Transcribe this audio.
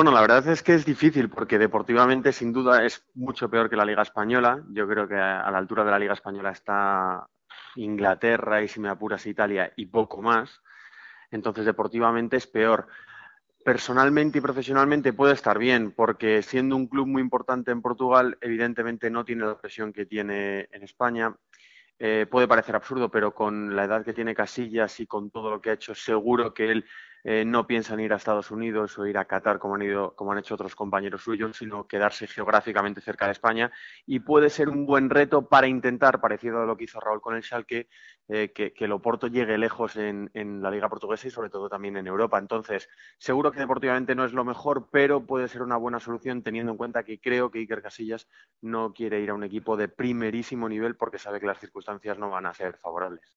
Bueno, la verdad es que es difícil porque deportivamente sin duda es mucho peor que la Liga Española. Yo creo que a la altura de la Liga Española está Inglaterra y si me apuras Italia y poco más. Entonces deportivamente es peor. Personalmente y profesionalmente puede estar bien porque siendo un club muy importante en Portugal, evidentemente no tiene la presión que tiene en España. Eh, puede parecer absurdo, pero con la edad que tiene Casillas y con todo lo que ha hecho, seguro que él eh, no piensan ir a Estados Unidos o ir a Qatar como han, ido, como han hecho otros compañeros suyos, sino quedarse geográficamente cerca de España y puede ser un buen reto para intentar, parecido a lo que hizo Raúl con el Schalke, eh, que, que, el llegue lejos en, en, la Liga Portuguesa y sobre todo también en Europa. Entonces, seguro que deportivamente no es lo mejor, pero puede ser una buena solución teniendo en cuenta que creo que Iker Casillas no quiere ir a un equipo de primerísimo nivel porque sabe que las circunstancias no van a ser favorables.